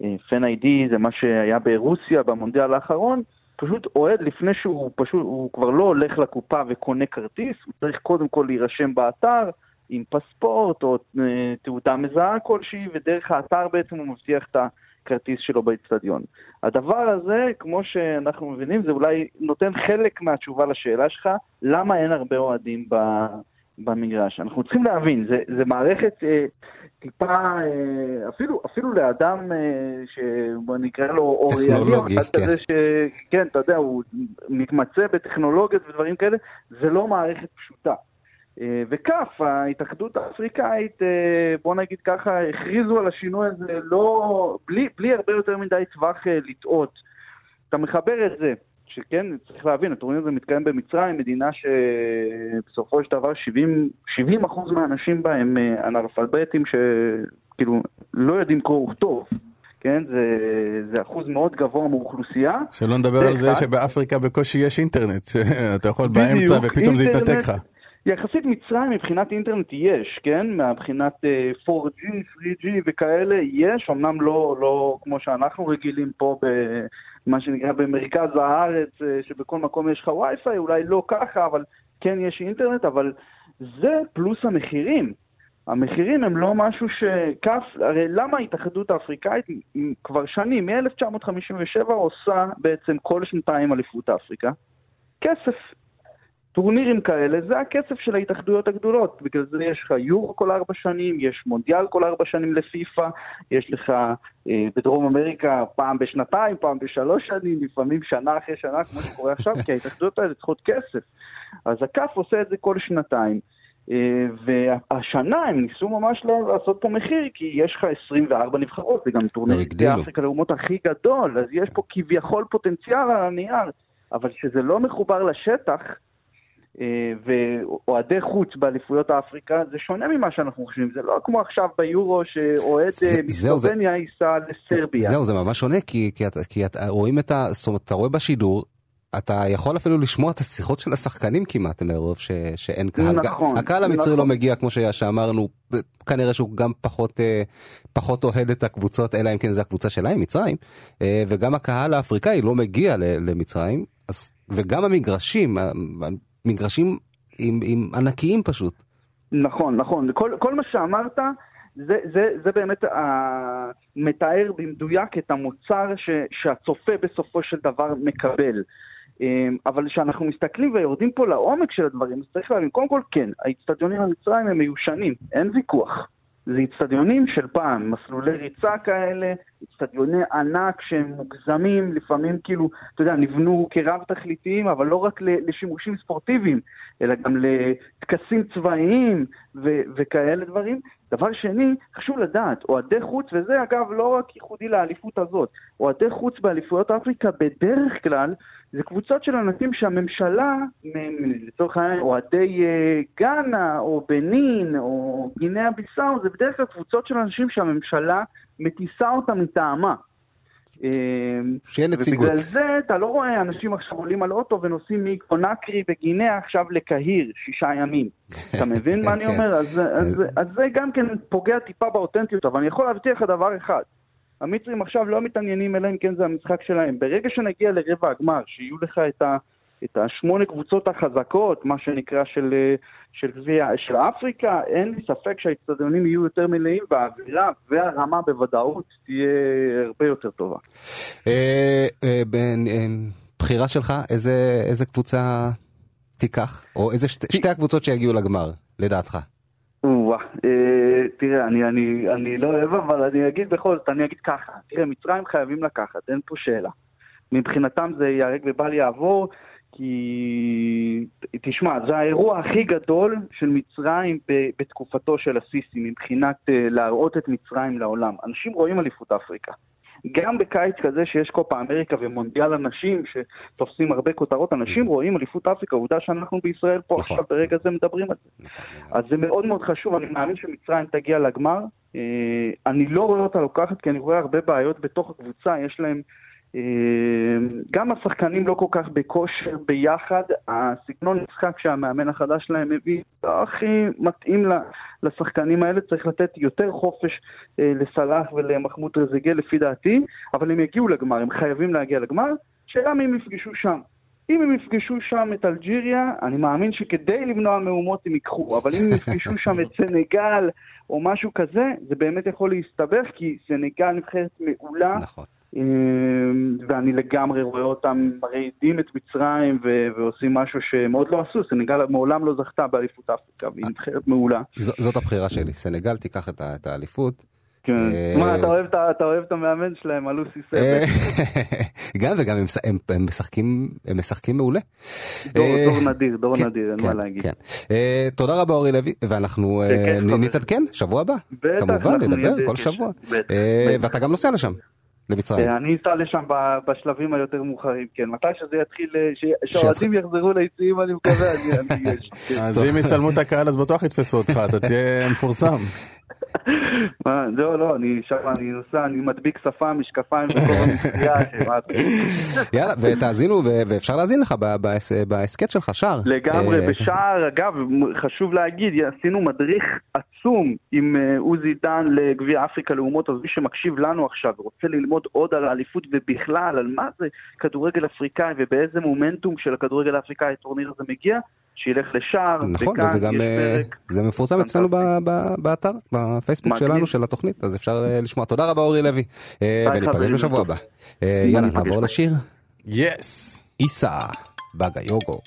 אה, FNID זה מה שהיה ברוסיה במונדיאל האחרון, פשוט אוהד לפני שהוא פשוט, הוא כבר לא הולך לקופה וקונה כרטיס, הוא צריך קודם כל להירשם באתר עם פספורט או אה, תעודה מזהה כלשהי, ודרך האתר בעצם הוא מבטיח את הכרטיס שלו באצטדיון. הדבר הזה, כמו שאנחנו מבינים, זה אולי נותן חלק מהתשובה לשאלה שלך, למה אין הרבה אוהדים ב... במגרש. אנחנו צריכים להבין, זה, זה מערכת אה, טיפה, אה, אפילו, אפילו לאדם אה, שבוא נקרא לו אורייני, או טכנולוגי, כן. כזה שכן, אתה יודע, הוא מתמצא בטכנולוגיות ודברים כאלה, זה לא מערכת פשוטה. אה, וכך, ההתאחדות האפריקאית, אה, בוא נגיד ככה, הכריזו על השינוי הזה לא, בלי, בלי הרבה יותר מדי טווח אה, לטעות. אתה מחבר את זה, שכן, צריך להבין, הטורניר הזה מתקיים במצרים, מדינה שבסופו של דבר 70, 70 אחוז מהאנשים בה הם אנאלפביתים שכאילו לא יודעים קרוא וכתוב, כן? זה, זה אחוז מאוד גבוה מאוכלוסייה. שלא נדבר זה על זה. שבאפריקה בקושי יש אינטרנט, שאתה יכול באמצע ופתאום זה אינטרנט- יתנתק לך. יחסית מצרים מבחינת אינטרנט יש, כן? מבחינת אה, 4G, 3G וכאלה יש, אמנם לא, לא כמו שאנחנו רגילים פה במה שנקרא במרכז הארץ, אה, שבכל מקום יש לך וי-פיי, אולי לא ככה, אבל כן יש אינטרנט, אבל זה פלוס המחירים. המחירים הם לא משהו שכף, הרי למה ההתאחדות האפריקאית כבר שנים, מ-1957 עושה בעצם כל שנתיים אליפות אפריקה? כסף. טורנירים כאלה, זה הכסף של ההתאחדויות הגדולות. בגלל זה יש לך יורו כל ארבע שנים, יש מונדיאל כל ארבע שנים לפיפ"א, יש לך אה, בדרום אמריקה פעם בשנתיים, פעם בשלוש שנים, לפעמים שנה אחרי שנה, כמו שקורה עכשיו, כי ההתאחדויות האלה צריכות כסף. אז הכף עושה את זה כל שנתיים. אה, והשנה הם ניסו ממש לא לעשות פה מחיר, כי יש לך 24 נבחרות, זה גם טורניר. באפריקה לאומות הכי גדול, אז יש פה כביכול פוטנציאל על הנייר, אבל כשזה לא מחובר לשטח, ואוהדי חוץ באליפויות האפריקה, זה שונה ממה שאנחנו חושבים, זה לא כמו עכשיו ביורו שאוהד אה, מסלובניה ייסע לסרביה. זהו, זה ממש שונה, כי, כי, את- כי את, רואים את ה... זאת אומרת, אתה רואה בשידור, אתה יכול אפילו לשמוע את השיחות של השחקנים כמעט, מרוב ש, שאין קהל. נכון, הקהל המצרי נכון. לא מגיע, כמו שאמרנו, כנראה שהוא גם פחות, אה, פחות אוהד את הקבוצות, אלא אם כן זו הקבוצה שלהם, מצרים, אה, וגם הקהל האפריקאי לא מגיע למצרים, אז, וגם המגרשים, המגרשים עם, עם ענקיים פשוט. נכון, נכון. כל, כל מה שאמרת, זה, זה, זה באמת אה, מתאר במדויק את המוצר ש, שהצופה בסופו של דבר מקבל. אה, אבל כשאנחנו מסתכלים ויורדים פה לעומק של הדברים, אז צריך להבין, קודם כל כן, האיצטדיונים המצרים הם מיושנים, אין ויכוח. זה איצטדיונים של פעם, מסלולי ריצה כאלה, איצטדיוני ענק שהם מוגזמים, לפעמים כאילו, אתה יודע, נבנו כרב תכליתיים, אבל לא רק לשימושים ספורטיביים, אלא גם לטקסים צבאיים ו- וכאלה דברים. דבר שני, חשוב לדעת, אוהדי חוץ, וזה אגב לא רק ייחודי לאליפות הזאת, אוהדי חוץ באליפויות אפריקה בדרך כלל זה קבוצות של אנשים שהממשלה, לצורך העניין אוהדי אה, גאנה או בנין או גינאה ביסאו, זה בדרך כלל קבוצות של אנשים שהממשלה מטיסה אותם מטעמה. אה, שיהיה נציגות. ובגלל זה אתה לא רואה אנשים עכשיו עולים על אוטו ונוסעים מקונקרי בגינאה עכשיו לקהיר, שישה ימים. אתה מבין מה אני כן. אומר? אז, אז, אז זה גם כן פוגע טיפה באותנטיות, אבל אני יכול להבטיח לך דבר אחד. המצרים עכשיו לא מתעניינים אלא אם כן זה המשחק שלהם. ברגע שנגיע לרבע הגמר, שיהיו לך את, ה, את השמונה קבוצות החזקות, מה שנקרא של, אה, של, גביע- של אפריקה, אין לי ספק שהאצטדיונים יהיו יותר מלאים והאווירה והרמה בוודאות תהיה הרבה יותר טובה. אה, אה, בחירה שלך, איזה איזה קבוצה תיקח? או איזה שתי- שתי הקבוצות שיגיעו לגמר, לדעתך? או-אה, אה, תראה, אני, לא אוהב, אבל אני אגיד בכל זאת, אני אגיד ככה. תראה, מצרים חייבים לקחת, אין פה שאלה. מבחינתם זה ייהרג ובל יעבור, כי... תשמע, זה האירוע הכי גדול של מצרים בתקופתו של הסיסי, מבחינת אה, להראות את מצרים לעולם. אנשים רואים אליפות אפריקה. גם בקיץ כזה שיש קופה אמריקה ומונדיאל הנשים שתופסים הרבה כותרות, אנשים רואים אליפות אפריקה, עובדה שאנחנו בישראל פה נכון. עכשיו ברגע זה מדברים על זה. אז זה מאוד מאוד חשוב, אני מאמין שמצרים תגיע לגמר. אה, אני לא רואה אותה לוקחת כי אני רואה הרבה בעיות בתוך הקבוצה, יש להם... אה, גם השחקנים לא כל כך בכושר ביחד, הסגנון משחק שהמאמן החדש שלהם מביא לא הכי מתאים לשחקנים האלה, צריך לתת יותר חופש אה, לסלאח ולמחמוד רזיגל לפי דעתי, אבל הם יגיעו לגמר, הם חייבים להגיע לגמר, שאלה מי הם יפגשו שם. אם הם יפגשו שם את אלג'יריה, אני מאמין שכדי למנוע מהומות הם ייקחו, אבל אם הם יפגשו שם את סנגל או משהו כזה, זה באמת יכול להסתבך, כי סנגל נבחרת מעולה, נכון. אמ, ואני לגמרי רואה אותם מרעידים את מצרים ו- ועושים משהו שהם עוד לא עשו, סנגל מעולם לא זכתה באליפות אפריקה, והיא נבחרת מעולה. ז- זאת הבחירה שלי, סנגל תיקח את ה- את האליפות. כן. אה, מה, אתה אוהב את המאמן שלהם, אלוסי אה, סבק? גם וגם הם, משחקים הם משחקים מעולה. דור אה, נדיר, דור כן, נדיר, אין כן, מה להגיד. כן. אה, תודה רבה אורי לוי ואנחנו אה. נתעדכן שבוע הבא. כמובן נדבר כל. שבוע. אה. ואתה גם נוסע לשם, למצרים. אה, אני אסע לשם בשלבים היותר מאוחרים, כן. מתי שזה יתחיל, אה, שהאוהדים יחזרו ליציעים, אני מקווה, אני שם. כן. אז אם יצלמו את הקהל אז בטוח יתפסו אותך, אתה תהיה מפורסם. מה, לא, לא, אני שם, אני נוסע, אני מדביק שפה, משקפיים אתה- יאללה, ותאזינו, ואפשר להאזין לך בהסכת שלך, שער. לגמרי, אה, בשער, אגב, חשוב להגיד, עשינו מדריך עצום עם אה, עוזי דן לגביע אפריקה לאומות, אז מי שמקשיב לנו עכשיו ורוצה ללמוד עוד על האליפות ובכלל, על מה זה כדורגל אפריקאי ובאיזה מומנטום של הכדורגל האפריקאי הטורניר הזה מגיע, שילך לשער, נכון, וזה גם, אה, פרק. זה מפורסם אצלנו ב- ב- באתר, בפייסבוק מגניב. שלנו, של התוכנית, אז אפשר אה, לשמוע. תודה רבה אורי לוי, אה, וניפגש בשבוע. הבא. יאללה, נעבור. לשיר. יס! איסה, בגה יוגו.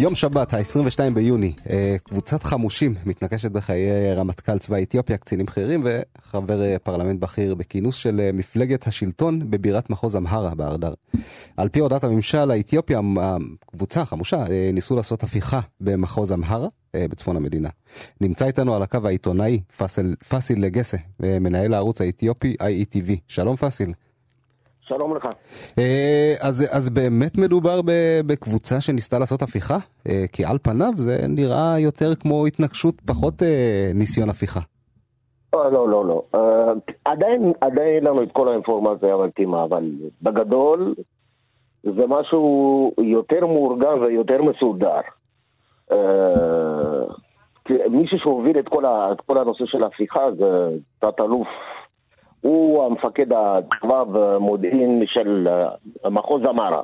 יום שבת, ה-22 ביוני, אה, קבוצת חמושים מתנקשת בחיי רמטכ"ל צבא אתיופיה, קצינים בכירים וחבר אה, פרלמנט בכיר בכינוס של אה, מפלגת השלטון בבירת מחוז אמהרה בארדר. על פי הודעת הממשל האתיופי, הקבוצה החמושה ניסו לעשות הפיכה במחוז אמהרה, בצפון המדינה. נמצא איתנו על הקו העיתונאי פאסיל לגסה, מנהל הערוץ האתיופי IETV. שלום פאסיל. שלום לך. אה, אז, אז באמת מדובר בקבוצה שניסתה לעשות הפיכה? אה, כי על פניו זה נראה יותר כמו התנגשות, פחות אה, ניסיון הפיכה. לא, לא, לא, לא. עדיין, עדיין אין לנו את כל האינפורמציה המתאימה, אבל בגדול זה משהו יותר מאורגן ויותר מסודר. מישהו שהוביל את כל, ה, את כל הנושא של ההפיכה זה תת-אלוף הוא המפקד הצבא ומודיעין של אה, מחוז אמרה.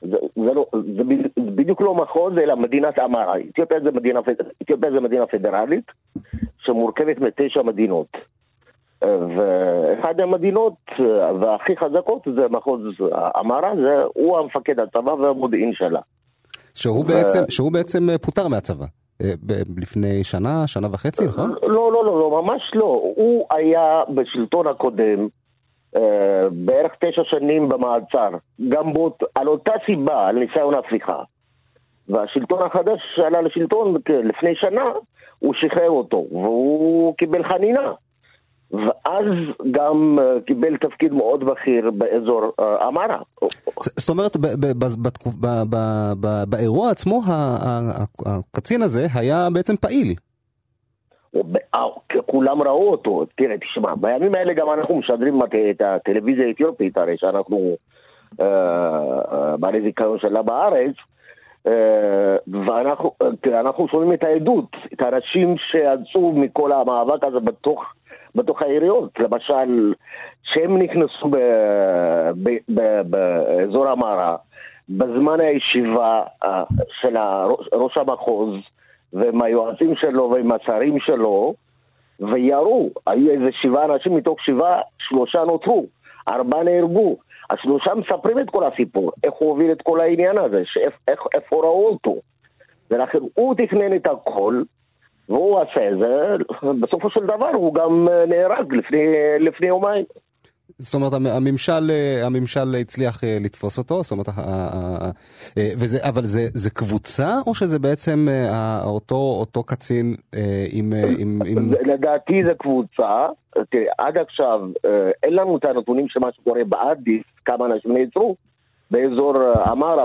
זה, זה, לא, זה בדיוק לא מחוז, אלא מדינת אמרה. אתיופיה זה מדינה, אתיופיה זה מדינה פדרלית שמורכבת מתשע מדינות. אה, ואחד המדינות אה, והכי חזקות זה מחוז אמרה, זה הוא המפקד הצבא והמודיעין שלה. שהוא, ו... בעצם, שהוא בעצם פוטר מהצבא. לפני שנה, שנה וחצי, נכון? לא, ממש לא. הוא היה בשלטון הקודם אה, בערך תשע שנים במעצר, גם בות, על אותה סיבה, על ניסיון הפיכה. והשלטון החדש שעלה לשלטון לפני שנה, הוא שחרר אותו, והוא קיבל חנינה. ואז גם אה, קיבל תפקיד מאוד בכיר באזור אה, אמרה. זאת אומרת, באירוע עצמו הקצין הזה היה בעצם פעיל. אה, כולם ראו אותו, תראה, תשמע, בימים האלה גם אנחנו משדרים את הטלוויזיה האתיופית, הרי שאנחנו בעלי זיכיון שלה בארץ, ואנחנו שומעים את העדות, את האנשים שיצאו מכל המאבק הזה בתוך... בתוך העיריות. למשל, שהם נכנסו באזור המערה, בזמן הישיבה אה, של ראש המחוז ועם היועצים שלו ועם השרים שלו, וירו, היו איזה שבעה אנשים מתוך שבעה, שלושה נותרו, ארבעה נהרגו. השלושה מספרים את כל הסיפור, איך הוא הוביל את כל העניין הזה, איפה ראו אותו. ולכן הוא תכנן את הכל, והוא עשה את זה, בסופו של דבר הוא גם אה, נהרג לפני, לפני יומיים. זאת אומרת, הממשל, אה, הממשל הצליח אה, לתפוס אותו, זאת אומרת, וזה, אבל זה, זה קבוצה או שזה בעצם אותו, אותו קצין עם... עם, עם... לדעתי זה קבוצה, תראה, עד עכשיו אין לנו את הנתונים של מה שקורה באדיס, כמה אנשים נעצרו, באזור אמרה,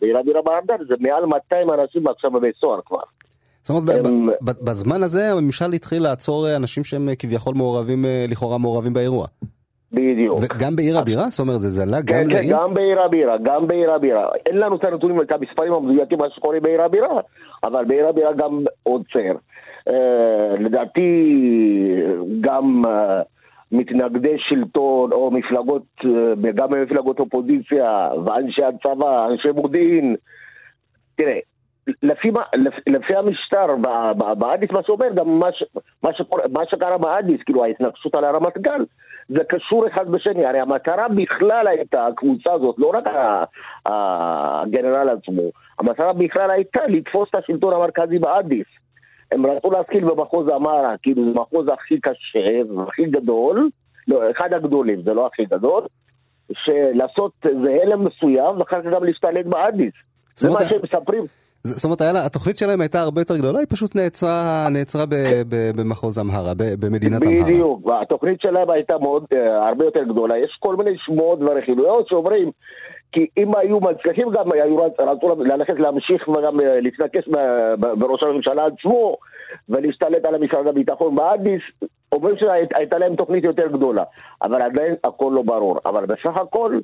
בעיר הבירה בארדר, זה מעל 200 אנשים עכשיו בבית סוהר כבר. זאת אומרת, הם... בזמן הזה הממשל התחיל לעצור אה, אנשים שהם אה, כביכול מעורבים, אה, לכאורה מעורבים באירוע. בדיוק. וגם בעיר הבירה? זאת אומרת, זה זלה גם כן, לעיר? כן, גם בעיר הבירה, גם בעיר הבירה. אין לנו את הנתונים, את המספרים המדויקים, מה שקורה בעיר הבירה, אבל בעיר הבירה גם עוצר. אה, לדעתי, גם אה, מתנגדי שלטון או מפלגות, אה, גם מפלגות אופוזיציה ואנשי הצבא, אנשי מודיעין, תראה, לפי, לפי המשטר באדיס, מה שאומר, גם מה, ש, מה, שקורה, מה שקרה באדיס, כאילו ההתנגשות על הרמת גל, זה קשור אחד בשני. הרי המטרה בכלל הייתה, הקבוצה הזאת, לא רק הגנרל עצמו, המטרה בכלל הייתה לתפוס את השלטון המרכזי באדיס. הם רצו להשכיל במחוז אמרה, כאילו זה המחוז הכי קשה והכי גדול, לא, אחד הגדולים, זה לא הכי גדול, שלעשות איזה הלם מסוים ואחר כך גם להשתלט באדיס. זה מה שהם מספרים. זאת אומרת, התוכנית שלהם הייתה הרבה יותר גדולה, היא פשוט נעצרה, נעצרה ב, ב, במחוז אמהרה, במדינת אמהרה. בדיוק, התוכנית שלהם הייתה מאוד, אה, הרבה יותר גדולה. יש כל מיני שמועות ורכילויות שאומרים, כי אם היו מצליחים גם, היו רצו ללכת להמשיך וגם אה, להתנקש בראש הממשלה עצמו, ולהשתלט על משרד הביטחון באדיס, אומרים שהייתה להם תוכנית יותר גדולה. אבל עדיין הכל לא ברור. אבל בסך הכל,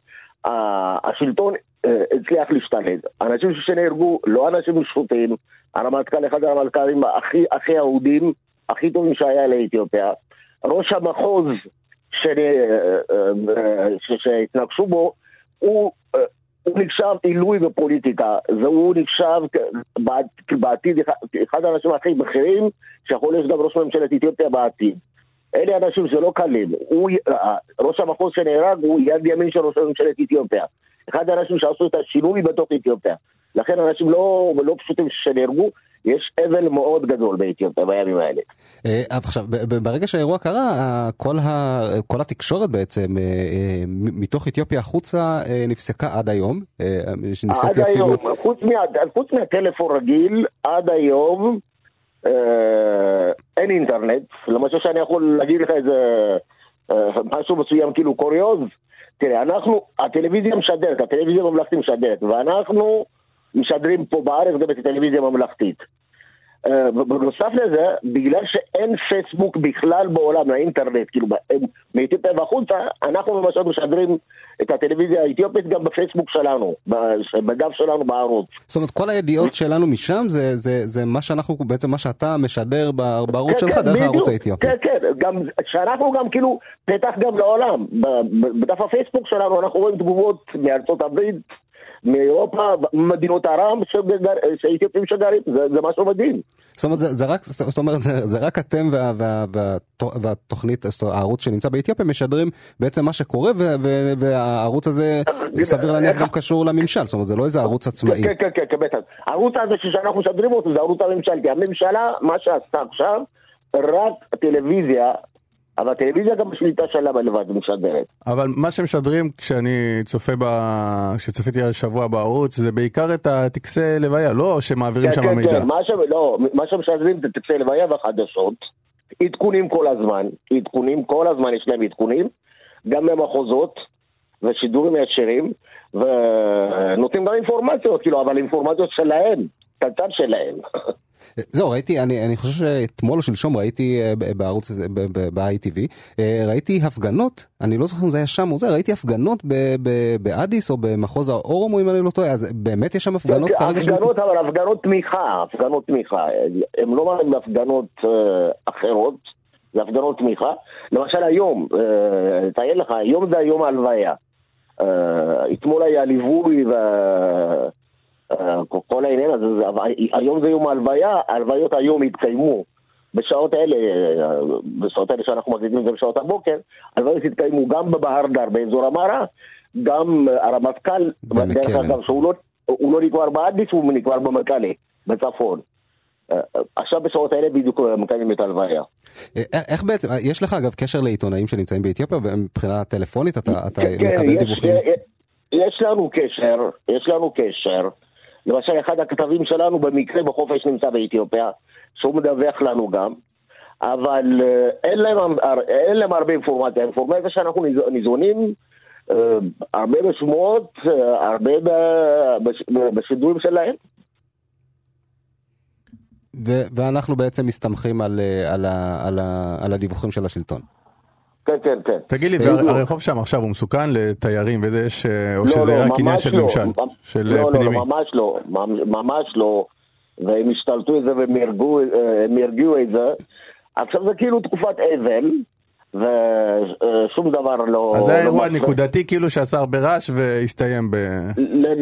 השלטון אה, הצליח להשתלט. אנשים שנהרגו, לא אנשים שפוטים, הרמטכ"ל, אחד הרמטכ"לים הכי, הכי אהודים, הכי טובים שהיה לאתיופיה. ראש המחוז אה, אה, שהתנגשו בו, הוא, הוא נחשב עילוי בפוליטיקה, והוא נחשב בעתיד אחד האנשים הכי בכירים, שיכול להיות גם ראש ממשלת אתיופיה בעתיד. אלה אנשים שלא קלים. הוא, ראש המחוז שנהרג הוא יד ימין של ראש ממשלת אתיופיה. אחד האנשים שעשו את השינוי בתוך אתיופיה. לכן אנשים לא, לא פשוטים שנהרגו, יש אבל מאוד גדול באתיופיה בימים האלה. אה, עכשיו, ברגע שהאירוע קרה, כל, ה, כל התקשורת בעצם, אה, אה, מתוך אתיופיה החוצה, אה, נפסקה עד היום. אה, עד אפילו... היום, חוץ, מה, חוץ מהטלפון רגיל, עד היום אה, אין אינטרנט. למשל שאני יכול להגיד לך איזה אה, משהו מסוים, כאילו קוריוז. תראה, אנחנו, הטלוויזיה משדרת, הטלוויזיה הממלכתית משדרת, ואנחנו משדרים פה בארץ גם את הטלוויזיה הממלכתית. בנוסף לזה, בגלל שאין פייסבוק בכלל בעולם, האינטרנט, כאילו, מאתיופיה והחוצה, אנחנו למשל משדרים את הטלוויזיה האתיופית גם בפייסבוק שלנו, בדף שלנו בערוץ. זאת אומרת, כל הידיעות שלנו משם זה, זה, זה מה שאנחנו, בעצם מה שאתה משדר בערוץ כן, שלך כן, דרך בדיוק. הערוץ האתיופי. כן, כן, גם, שאנחנו גם כאילו פתח גם לעולם. בדף הפייסבוק שלנו אנחנו רואים תגובות מארצות הברית, מאירופה, ממדינות ערב, שהאתיופים שגרים, זה, זה משהו מדהים. זאת אומרת, זה, זה רק, זאת אומרת, זה, זה רק אתם וה, וה, וה, והתוכנית, הערוץ שנמצא באתיופיה משדרים בעצם מה שקורה, ו, ו, והערוץ הזה, סביר להניח, גם קשור לממשל, זאת אומרת, זה לא איזה ערוץ עצמאי. כן, כן, כן, כן, בטח. הערוץ הזה שאנחנו משדרים אותו זה הערוץ הממשלתי. הממשלה, מה שעשתה עכשיו, רק טלוויזיה, אבל הטלוויזיה גם בשליטה שלה בלבד משדרת. אבל מה שמשדרים כשאני צופה ב... כשצפיתי השבוע בערוץ זה בעיקר את הטקסי לוויה, לא שמעבירים כן, שם כן, מידע. כן, מה, ש... לא, מה שמשדרים זה טקסי לוויה והחדשות, עדכונים כל הזמן, עדכונים, כל הזמן יש להם עדכונים, גם במחוזות, ושידורים ישירים, ונותנים גם אינפורמציות, כאילו, אבל אינפורמציות שלהם, הצד שלהם. זהו, ראיתי, אני, אני חושב שאתמול או שלשום ראיתי אה, בערוץ הזה, ב-ITV, אה, ראיתי הפגנות, אני לא זוכר אם זה היה שם או זה, ראיתי הפגנות באדיס או במחוז האורומו, אם אני לא טועה, אז באמת יש שם הפגנות כרגע. הפגנות, אבל הפגנות תמיכה, הפגנות תמיכה. הם לא מראים הפגנות אה, אחרות, זה הפגנות תמיכה. למשל היום, תאר לך, היום זה היום ההלוויה. אתמול היה ליווי וכל העניין הזה, היום זה יום ההלוויה, ההלוויות היום התקיימו. בשעות האלה, אה, בשעות האלה שאנחנו מקליטים את זה בשעות הבוקר, הלוויות התקיימו גם בבהר דר באזור המערה, גם אה, הרמטכ"ל. דרך אגב, שהוא לא, הוא לא נקבר באדיס, הוא נקבר במקאלה, בצפון. אה, אה, עכשיו בשעות האלה בדיוק אה, מקיימים את ההלוויה. אה, איך בעצם, יש לך אגב קשר לעיתונאים שנמצאים באתיופיה, מבחינה טלפונית אתה, אתה כן, מקבל יש, דיווחים? אה, יש לנו קשר, יש לנו קשר. למשל, אחד הכתבים שלנו במקרה בחופש נמצא באתיופיה, שהוא מדווח לנו גם, אבל אה, אין להם, אין להם הרבה אינפורמציה. האינפורמציה שאנחנו ניז- ניזונים, אה, הרבה בשמועות, אה, הרבה בשידורים שלהם. ואנחנו בעצם מסתמכים על, על, על, על הדיווחים של השלטון. כן, כן, כן. תגיד לי, בדיוק. והרחוב שם עכשיו הוא מסוכן לתיירים וזה יש, אה, או לא, שזה לא, רק עניין של לא. ממשל, ממ- של לא, אה, לא, פנימי? לא, ממש לא, ממ- ממש לא. והם השתלטו את זה והם אה, הרגיעו את זה. עכשיו זה כאילו תקופת אבל, ושום דבר לא... אז זה לא היה אירוע מפריע. נקודתי כאילו שעשה הרבה רעש והסתיים ב...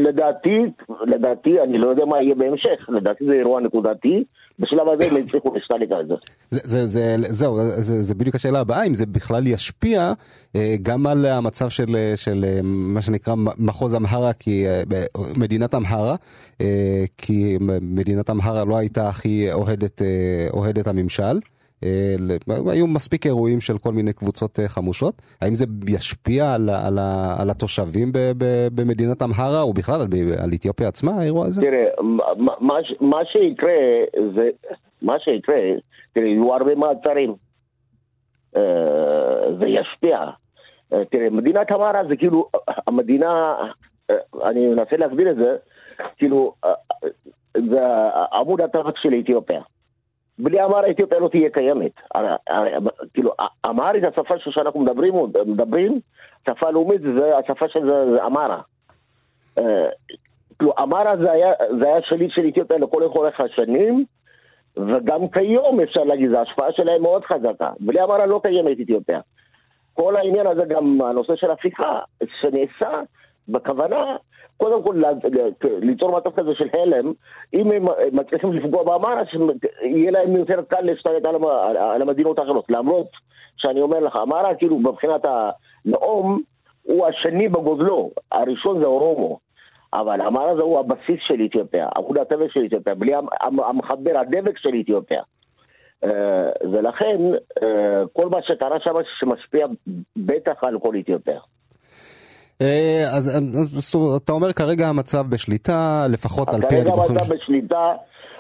לדעתי, לדעתי, אני לא יודע מה יהיה בהמשך, לדעתי זה אירוע נקודתי, בשלב הזה הם הצליחו להשתלט על זה. זה, זה, זה, זהו, זה, זה בדיוק השאלה הבאה, אם זה בכלל ישפיע אה, גם על המצב של, אה, של אה, מה שנקרא מחוז אמהרה, כי מדינת אמהרה, כי מדינת אמהרה לא הייתה הכי אוהדת, אוהדת הממשל. אה, היו מספיק אירועים של כל מיני קבוצות אה, חמושות. האם זה ישפיע על, על, על התושבים ב, ב, במדינת אמהרה, או בכלל על, על אתיופיה עצמה, האירוע הזה? תראה, מה- מה שיקרה זה, מה שיקרה, תראה, יהיו הרבה מעצרים. אה, זה ישפיע. אה, תראה, מדינת המערה זה כאילו, המדינה, אני מנסה להסביר את זה, כאילו, זה עמוד התווך של אתיופיה. בלי אמהרה אתיופיה לא תהיה קיימת. כאילו, אמהרית, השפה שאנחנו מדברים, מדברים, שפה לאומית זה השפה של זה- אמהרה. אה, כאילו, אמרה זה היה, זה היה שליט של אתיופיה לכל אורך השנים, וגם כיום אפשר להגיד, ההשפעה שלהם מאוד חזקה. בלי אמרה לא קיימת אתיופיה. כל העניין הזה, גם הנושא של הפיכה, שנעשה בכוונה, קודם כל ליצור מצב כזה של הלם, אם הם מצליחים לפגוע באמרה, יהיה להם יותר קל להשתלט על, המ- על- על המדינות האחרות. למרות שאני אומר לך, אמרה כאילו מבחינת הלאום, הוא השני בגודלו, הראשון זה אורומו. אבל המהר הזה הוא הבסיס של אתיופיה, עמוד התווך של אתיופיה, בלי המ- המ- המחבר, הדבק של אתיופיה. אה, ולכן אה, כל מה שקרה שם שמשפיע בטח על כל אתיופיה. אה, אז אז זאת- אתה אומר כרגע המצב בשליטה, לפחות על פי כרגע הדיווחים. המצב בשליטה,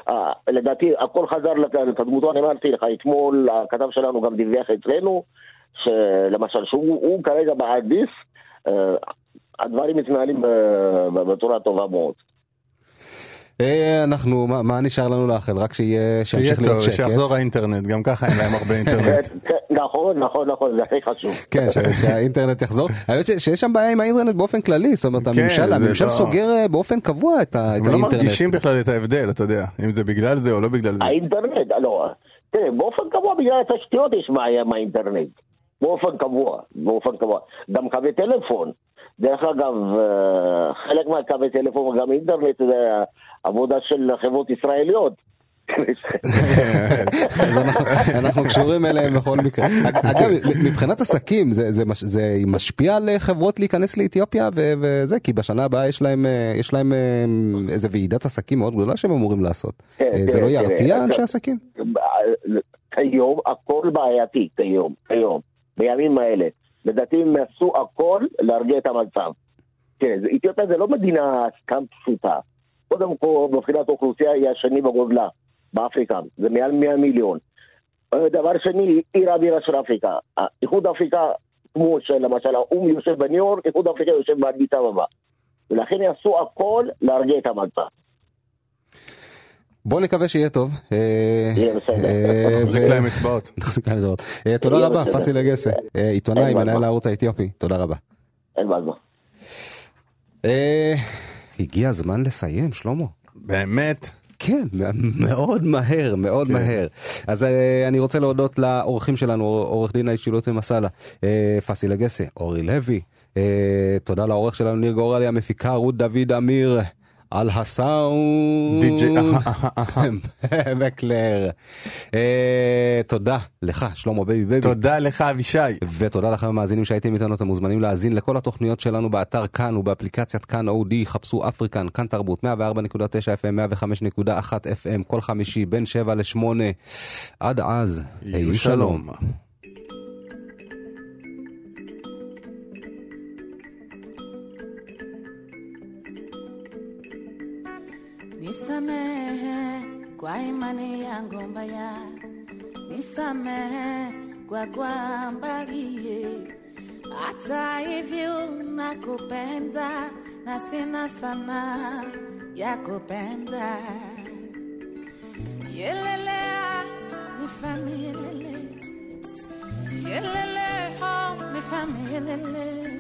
אה, לדעתי הכל חזר לק- לקדמותו, אני אמרתי לך, אתמול הכתב שלנו גם דיווח אצלנו, שלמשל שהוא הוא כרגע אה, הדברים מתנהלים בצורה טובה מאוד. אה, אנחנו, מה- מה נשאר לנו לאחל? רק שיהיה, שימשיך להיות שקט. שיחזור האינטרנט, גם ככה אין להם הרבה אינטרנט. כן, נכון, נכון, נכון, זה הכי חשוב. כן, שהאינטרנט יחזור. האמת שיש שם בעיה עם האינטרנט באופן כללי, זאת אומרת, כן, הממשל זה הממשל לא- סוגר אה, באופן קבוע את ה- את הם לא האינטרנט. מרגישים בכלל את ההבדל, אתה יודע, אם זה בגלל זה או לא בגלל זה. האינטרנט, לא, תראה, באופן קבוע בגלל התשתיות יש בעיה עם האינטרנט. באופן קבוע, באופן קבוע. גם קווי טלפון. דרך אגב, אה, חלק מהקווי טלפון וגם אינטרנט זה עבודה של חברות ישראליות. אז אנחנו- קשורים אליהם בכל מקרה. אג- אגב, מבחינת עסקים, זה- זה מש- זה משפיע על אה, חברות להיכנס לאתיופיה וזה, כי בשנה הבאה יש להם אה, איזה ועידת עסקים מאוד גדולה שהם אמורים לעשות. כן, אה, זה לא תראה, ירתיע אנשי עסקים? כיום הכל בעייתי, כיום, כיום, בימים האלה. לדעתי הם עשו הכל להרגיע את המצב. זה- אתיופיה זה לא מדינה סתם פשוטה. קודם כל, מבחינת האוכלוסייה היא השני בגודלה באפריקה, זה מעל 100 מיליון. אה, דבר שני, עיר הבירה של אפריקה. אה, איחוד אפריקה, כמו שלמשל האו"ם יושב בניו יורק, איחוד אפריקה יושב באדיס אבבה. ולכן יעשו הכל להרגיע את המצב. בוא נקווה שיהיה טוב. אה, יהיה בסדר. אה, נחזיק ו- להם אצבעות. נחזיק להם אצבעות. אה, תודה רבה. פאסי לגסה, אה, עיתונאי. מנהל הערוץ האתיופי, תודה רבה. אין בעיה. אה, הגיע הזמן לסיים, שלמה. באמת? כן, מאוד מהר, מאוד כן. מהר. אז אה, אני רוצה להודות לאורחים שלנו, עורך דין האישיות ומסאלה, אה, פאסי לגסה, אורי לוי, אה, תודה לעורך שלנו ניר גורלי, המפיקה רות דוד אמיר. על הסאונד, די.ג'יי. מקלר. אה, תודה לך, שלמה בייבי בייבי. תודה לך אבישי. ותודה לכם המאזינים שהייתם איתנו, אתם מוזמנים להאזין לכל התוכניות שלנו באתר כאן ובאפליקציית כאן אודיו, חפשו אפריקן, כאן תרבות, 104.9 FM, 105.1 FM, כל חמישי בין 7 ל-8. עד אז, היו שלום. Nisamehe kwa imani yangu mbaya, nisamehe kwa kuambalie. Hata hivyo nakupenda na sina sana ya kupenda. Yelelea nifanye yelele, yelele oh nifanye yelele.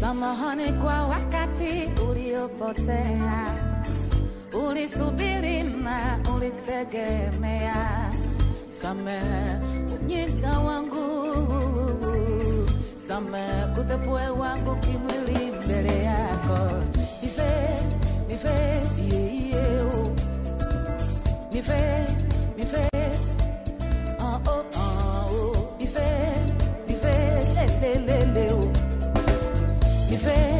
Samahani kwa wakati uliopotea ulisubilima ulitegemea, samé unyika wangu, samé kutepue wangu kimwili mbele yako, nife nife yeyeo, nife nife oh, oh, oh, nife nife leleleo, nife